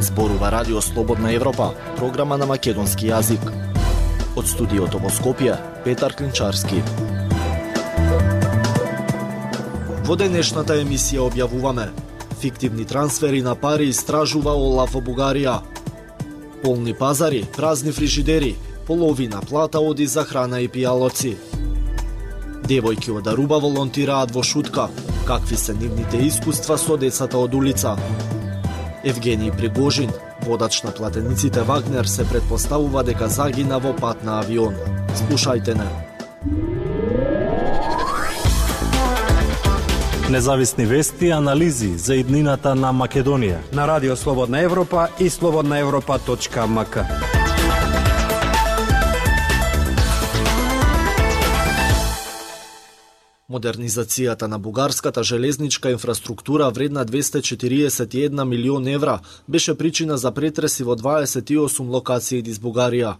Зборува Радио Слободна Европа, програма на македонски јазик. Од студиото во Скопје, Петар Клинчарски. Во денешната емисија објавуваме Фиктивни трансфери на пари истражува Олаф во Бугарија. Полни пазари, празни фрижидери, половина плата оди за храна и пијалоци. Девојки од Аруба волонтираат во шутка. Какви се нивните искуства со децата од улица? Евгений Пригожин, водач на платениците Вагнер, се предпоставува дека загина во пат на авион. Слушајте не. Независни вести и анализи за иднината на Македонија. На Радио Слободна Европа и слободнаевропа.мк. Модернизацијата на бугарската железничка инфраструктура вредна 241 милион евра беше причина за претреси во 28 локации низ Бугарија.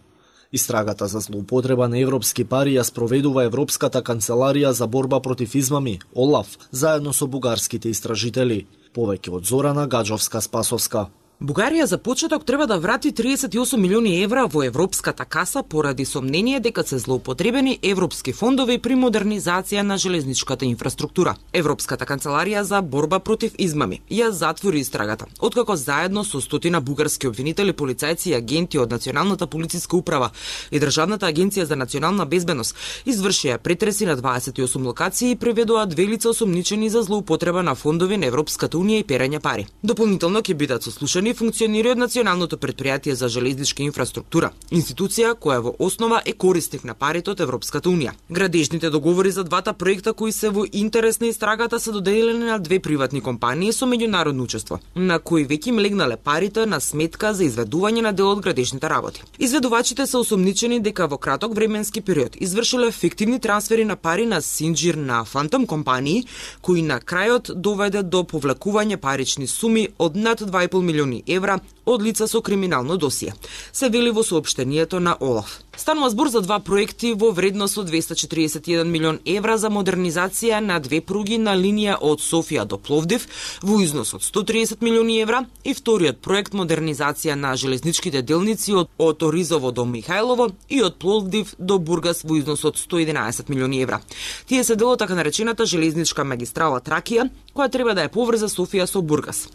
Истрагата за злоупотреба на европски пари ја спроведува Европската канцеларија за борба против измами, ОЛАФ, заедно со бугарските истражители. Повеќе од Зорана Гаджовска-Спасовска. Бугарија за почеток треба да врати 38 милиони евра во европската каса поради сомнение дека се злоупотребени европски фондови при модернизација на железничката инфраструктура. Европската канцеларија за борба против измами ја затвори истрагата, откако заедно со стотина бугарски обвинители, полицајци и агенти од Националната полициска управа и Државната агенција за национална безбедност извршија претреси на 28 локации и преведоа две лица осомничени за злоупотреба на фондови на Европската унија и перење пари. Дополнително ќе бидат сослушани не функционира од Националното предпријатие за железничка инфраструктура, институција која во основа е корисник на парите од Европската унија. Градежните договори за двата проекта кои се во интерес на истрагата се доделени на две приватни компании со меѓународно учество, на кои веќе им легнале парите на сметка за изведување на дел од градежните работи. Изведувачите се осомничени дека во краток временски период извршиле фиктивни трансфери на пари на Синџир на фантом компании, кои на крајот доведе до повлекување парични суми од над 2,5 милиони милиони евра од лица со криминално досие. Се вели во соопштението на Олаф. Станува збор за два проекти во вредност од 241 милион евра за модернизација на две пруги на линија од Софија до Пловдив во износ од 130 милиони евра и вториот проект модернизација на железничките делници од, од Оризово до Михајлово и од Пловдив до Бургас во износ од 111 милиони евра. Тие се дел од така наречената железничка магистрала Тракија, која треба да ја поврза Софија со Бургас.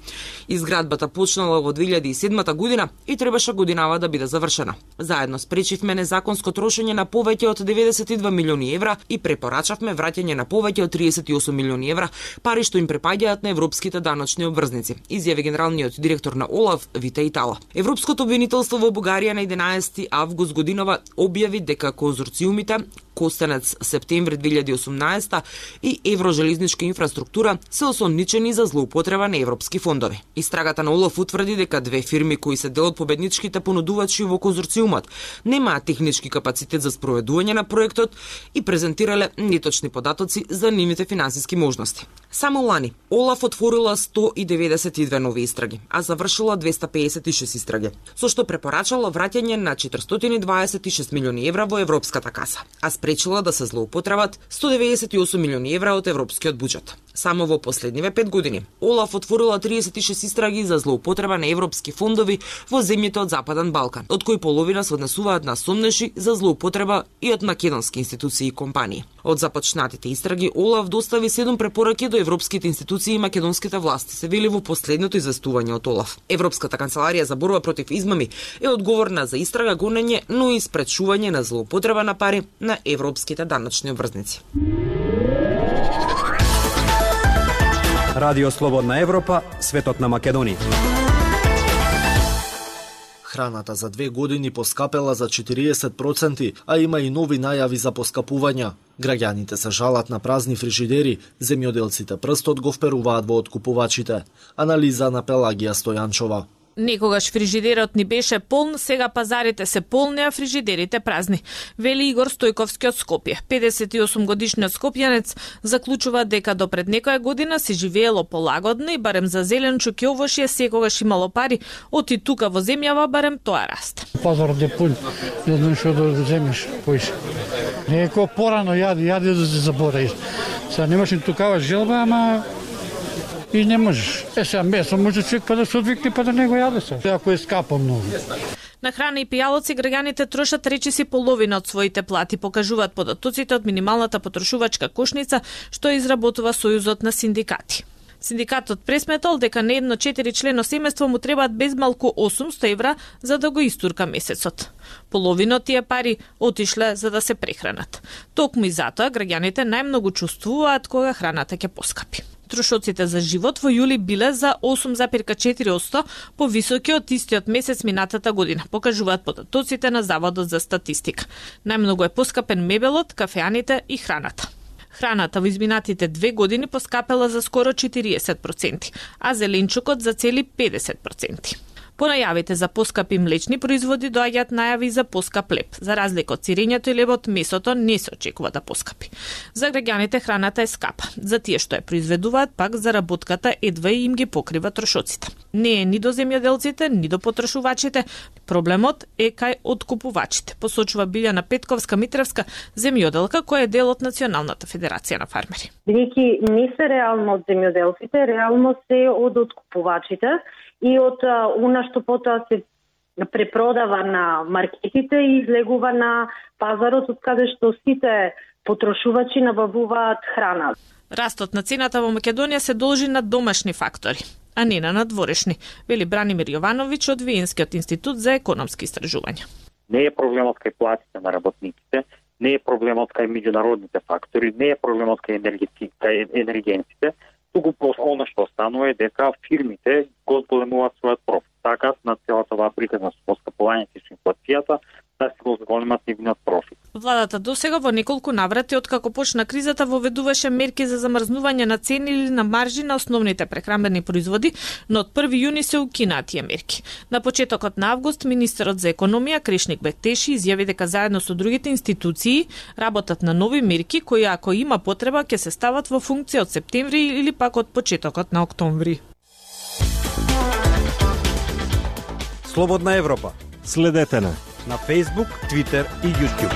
Изградбата почнала во 2007 година и требаше годинава да биде завршена. Заедно спречивме незаконско трошење на повеќе од 92 милиони евра и препорачавме враќање на повеќе од 38 милиони евра, пари што им препаѓаат на европските даночни обврзници, изјави генералниот директор на ОЛАВ Вита Итала. Европското обвинителство во Бугарија на 11 август годинова објави дека конзорциумите Костенец септември 2018 и Еврожелезничка инфраструктура се осомничени за злоупотреба на европски фондови. Истрагата на Олаф утврди дека две фирми кои се дел од победничките понудувачи во конзорциумот немаат технички капацитет за спроведување на проектот и презентирале неточни податоци за нивните финансиски можности. Само лани Олаф отворила 192 нови истраги, а завршила 256 истраги, со што препорачала враќање на 426 милиони евра во европската каса, а спречила да се злоупотребат 198 милиони евра од европскиот буџет. Само во последниве пет години, Олаф отворила 36 истраги за злоупотреба на европски фондови во земјите од Западен Балкан, од кои половина се однесуваат на сомнеши за злоупотреба и од македонски институции и компании. Од започнатите истраги, Олаф достави 7 препораки до европските институции и македонските власти, се вели во последното известување од Олаф. Европската канцеларија за борба против измами е одговорна за истрага, гонење, но и спречување на злоупотреба на пари на европските даночни обврзници. Радио Слободна Европа, светот на Македонија. Храната за две години поскапела за 40%, а има и нови најави за поскапувања. Граѓаните се жалат на празни фрижидери, земјоделците прстот го вперуваат во откупувачите. Анализа на Пелагија Стојанчова. Некогаш фрижидерот ни беше полн, сега пазарите се полни, а фрижидерите празни. Вели Игор Стојковски од Скопје. 58 годишниот скопјанец заклучува дека до пред некоја година се живеело полагодно и барем за зеленчук и овошје секогаш имало пари, оти тука во земјава барем тоа расте. Пазарот е пун, Не знам што да земеш поише. Некој порано јади, јади да се забораи. Сега немаше тукава желба, ама и не можеш. Е, сега месо може човек па да се одвикне па да не го јаде се. Ако е скапо многу. На храна и пијалоци граѓаните трошат речиси половина од своите плати, покажуваат податоците од минималната потрошувачка кошница што изработува Сојузот на синдикати. Синдикатот пресметал дека на едно 4 члено семејство му требаат безмалку 800 евра за да го истурка месецот. Половина од тие пари отишле за да се прехранат. Токму и затоа граѓаните најмногу чувствуваат кога храната ќе поскапи. Трошоците за живот во јули биле за 8,4% повисоки од истиот месец минатата година, покажуваат податоците на Заводот за статистика. Најмногу е поскапен мебелот, кафеаните и храната. Храната во изминатите две години поскапела за скоро 40%, а зеленчукот за цели 50%. По најавите за поскапи млечни производи доаѓаат најави за поскап леп. За разлика од сирењето и лебот, месото не се очекува да поскапи. За граѓаните храната е скапа. За тие што ја произведуваат, пак заработката едва им ги покрива трошоците. Не е ни до земјоделците, ни до потрошувачите. Проблемот е кај откупувачите, посочува Билјана Петковска Митревска, земјоделка која е дел од Националната федерација на фармери. Бидејќи не се реално од земјоделците, реално се од откупувачите и од она што потоа се препродава на маркетите и излегува на пазарот од каде што сите потрошувачи набавуваат храна. Растот на цената во Македонија се должи на домашни фактори, а не на надворешни, вели Бранимир Јовановиќ од Виенскиот институт за економски истражувања. Не е проблемот кај платите на работниците, не е проблемот кај меѓународните фактори, не е проблемот кај, кај енергенците, туку она што станува е дека фирмите го зголемуваат својот профит. Така на целата оваа приказна со поскапувањето и со инфлацијата, да се го зголемат нивниот профит. Владата досега во неколку наврати од како почна кризата воведуваше мерки за замрзнување на цени или на маржи на основните прехранбени производи, но од 1 јуни се укинаа тие мерки. На почетокот на август министерот за економија Кришник Бектеши изјави дека заедно со другите институции работат на нови мерки кои ако има потреба ќе се стават во функција од септември или пак од почетокот на октомври. Слободна Европа. Следете на на Facebook, Twitter и YouTube.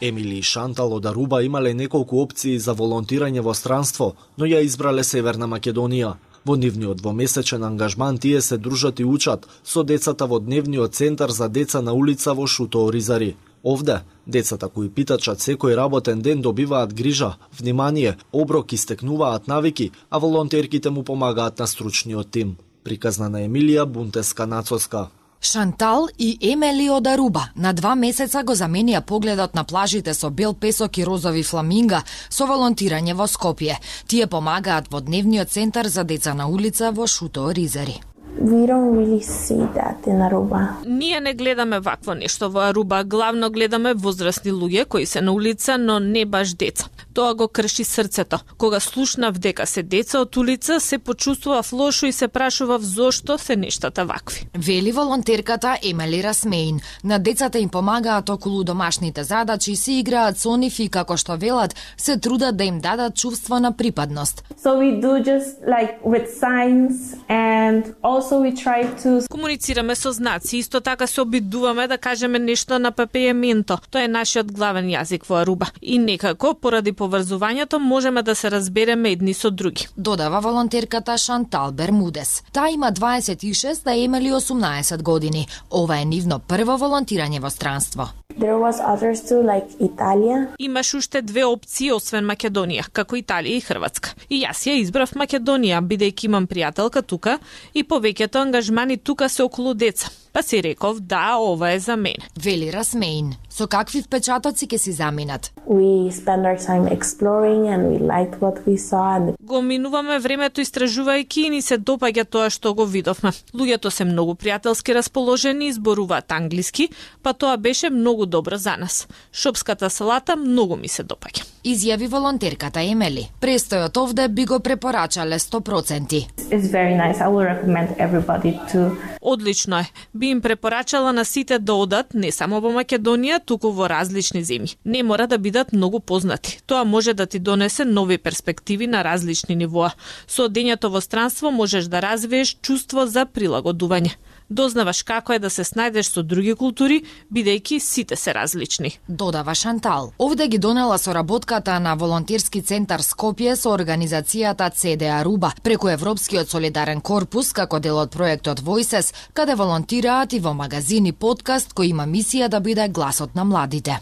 Емили и Шантал од Аруба имале неколку опции за волонтирање во странство, но ја избрале Северна Македонија. Во нивниот двомесечен ангажман тие се дружат и учат со децата во дневниот центар за деца на улица во Шуто Оризари. Овде, децата кои питачат секој работен ден добиваат грижа, внимание, оброк и стекнуваат навики, а волонтерките му помагаат на стручниот тим приказна на Емилија Бунтеска Нацоска. Шантал и Емели од Аруба на два месеца го заменија погледот на плажите со бел песок и розови фламинга со волонтирање во Скопје. Тие помагаат во дневниот центар за деца на улица во Шуто Ризери. We don't really see that in Aruba. Ние не гледаме вакво нешто во Аруба, главно гледаме возрастни луѓе кои се на улица, но не баш деца. Тоа го крши срцето. Кога слушнав дека се деца од улица, се почувствував лошо и се прашував зошто се нештата вакви. Вели волонтерката Емели Расмейн. На децата им помагаат околу домашните задачи, се играат со нив и како што велат, се трудат да им дадат чувство на припадност. So we do just like with signs and also we try to Комуницираме со знаци, исто така се обидуваме да кажеме нешто на папејаменто. Тоа е нашиот главен јазик во Аруба. И некако, поради поврзувањето, можеме да се разбереме едни со други. Додава волонтерката Шантал Бермудес. Таа има 26, да Емели 18 години. Ова е нивно прво волонтирање во странство there was others too like Italia. Имаш уште две опции освен Македонија, како Италија и Хрватска. И јас ја избрав Македонија, бидејќи имам пријателка тука и повеќето ангажмани тука се околу деца. Па си реков, да, ова е за мене. Вели Расмейн. Со какви впечатоци ќе си заминат? We spend our time exploring and we liked what we saw and Го минуваме времето истражувајќи и ни се допаѓа тоа што го видовме. Луѓето се многу пријателски расположени, зборуваат англиски, па тоа беше многу добро за нас. Шопската салата многу ми се допаѓа. изјави волонтерката Емели. Престојот овде би го препорачале 100%. It's very nice. I will recommend everybody to Одлично е. Би им препорачала на сите да одат не само во Македонија, туку во различни земји. Не мора да бидат многу познати. Тоа може да ти донесе нови перспективи на различни нивоа. Со одењето во странство можеш да развиеш чувство за прилагодување дознаваш како е да се снајдеш со други култури, бидејќи сите се различни. Додава Шантал. Овде ги донела соработката на волонтерски центар Скопје со организацијата CDA Руба преку Европскиот солидарен корпус како дел од проектот Voices, каде волонтираат и во магазин и подкаст кој има мисија да биде гласот на младите.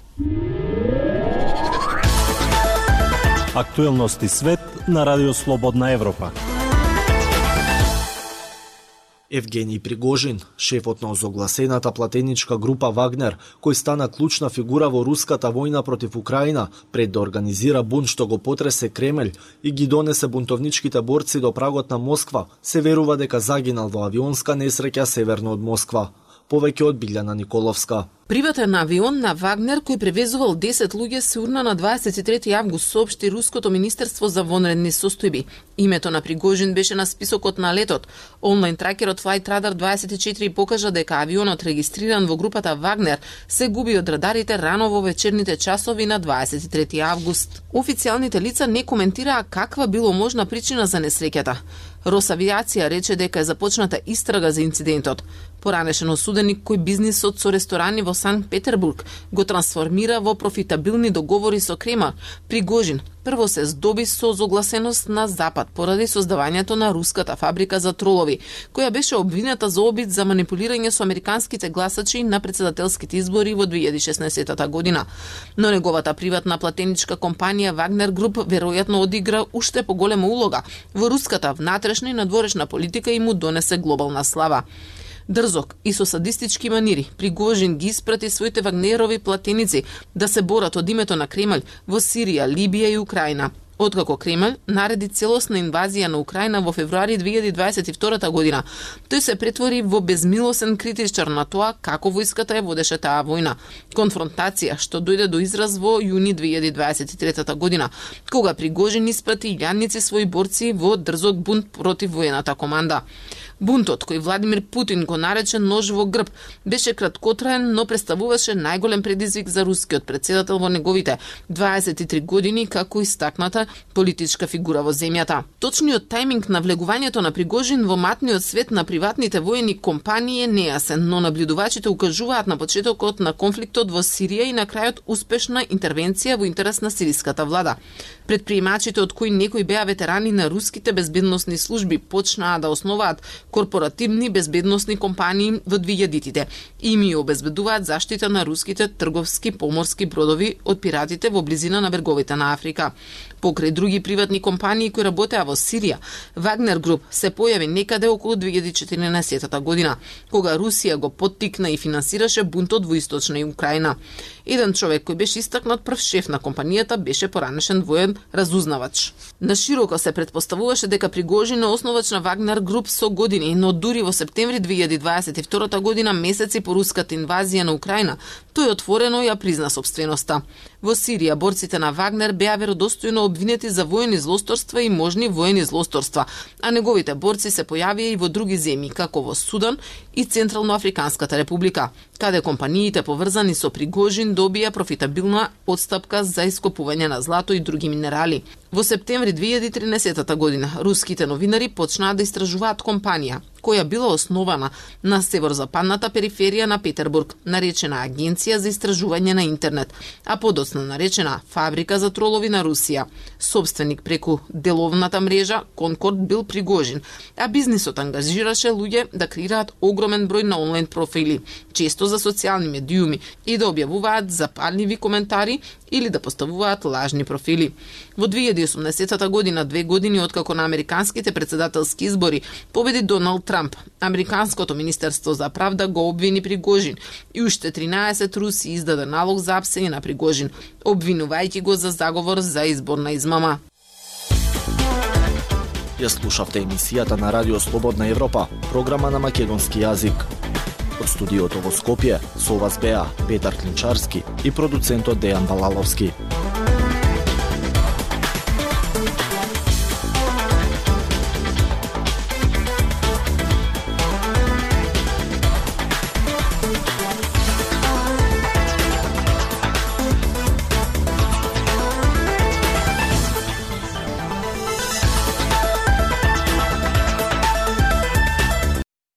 Актуелности свет на Радио Слободна Европа. Евгений Пригожин, шефот на озогласената платеничка група Вагнер, кој стана клучна фигура во руската војна против Украина, пред да организира бунт што го потресе Кремљ и ги донесе бунтовничките борци до прагот на Москва, се верува дека загинал во авионска несреќа северно од Москва. Повеќе од Билјана Николовска. Приватен авион на Вагнер кој превезувал 10 луѓе се урна на 23 август, соопшти Руското министерство за вонредни состојби. Името на Пригожин беше на списокот на летот. Онлайн тракерот Flight Radar 24 покажа дека авионот регистриран во групата Вагнер се губи од радарите рано во вечерните часови на 23 август. Официјалните лица не коментираа каква било можна причина за несреќата. Росавиација рече дека е започната истрага за инцидентот. Поранешен осуденик кој бизнисот со ресторани во Санкт Петербург го трансформира во профитабилни договори со Крема, Пригожин прво се здоби со зогласеност на Запад поради создавањето на руската фабрика за тролови, која беше обвинета за обид за манипулирање со американските гласачи на председателските избори во 2016 година. Но неговата приватна платеничка компанија Wagner Group веројатно одигра уште поголема улога во руската внатрешна и надворешна политика и му донесе глобална слава. Дрзок и со садистички манири, Пригожин ги испрати своите вагнерови платеници да се борат од името на Кремљ во Сирија, Либија и Украина. Откако Кремљ нареди целосна инвазија на Украина во февруари 2022 година, тој се претвори во безмилосен критичар на тоа како војската ја водеше таа војна. Конфронтација што дојде до израз во јуни 2023 година, кога Пригожин испрати илјадници своји борци во дрзок бунт против воената команда. Бунтот, кој Владимир Путин го нарече нож во грб, беше краткотраен, но представуваше најголем предизвик за рускиот председател во неговите 23 години како истакната политичка фигура во земјата. Точниот тајминг на влегувањето на Пригожин во матниот свет на приватните воени компании е нејасен, но наблюдувачите укажуваат на почетокот на конфликтот во Сирија и на крајот успешна интервенција во интерес на сириската влада. Предприемачите од кои некои беа ветерани на руските безбедносни служби почнаа да основаат корпоративни безбедносни компании во 2000-тите и ми обезбедуваат заштита на руските трговски поморски бродови од пиратите во близина на берговите на Африка. Покрај други приватни компании кои работеа во Сирија, Вагнер Груп се појави некаде околу 2014 година, кога Русија го поттикна и финансираше бунтот во источна Украина. Еден човек кој беше истакнат прв шеф на компанијата беше поранешен воен разузнавач. На широко се предпоставуваше дека Пригожин е основач на Вагнер Груп со години, но дури во септември 2022 година, месеци по руската инвазија на Украина, тој отворено ја призна собственоста. Во Сирија борците на Вагнер беа веродостојно обвинети за воени злосторства и можни воени злосторства, а неговите борци се појавија и во други земји, како во Судан и Централно-Африканската република, каде компаниите поврзани со Пригожин добија профитабилна одстапка за ископување на злато и други минерали. Во септември 2013 година руските новинари почнаа да истражуваат компанија која била основана на северозападната периферија на Петербург, наречена Агенција за истражување на интернет, а подоцна наречена Фабрика за тролови на Русија. Собственик преку деловната мрежа Конкорд бил Пригожин, а бизнисот ангажираше луѓе да креираат огромен број на онлайн профили, често за социјални медиуми и да објавуваат запалливи коментари или да поставуваат лажни профили. Во 2018 година, две години откако на американските председателски избори победи Доналд Трамп, Американското Министерство за правда го обвини Пригожин и уште 13 руси издаде налог за апсење на Пригожин, обвинувајќи го за заговор за изборна измама. Ја слушавте емисијата на Радио Слободна Европа, програма на македонски јазик. Од студиото во Скопје со вас беа Петар Клинчарски и продуцентот Дејан Балаловски.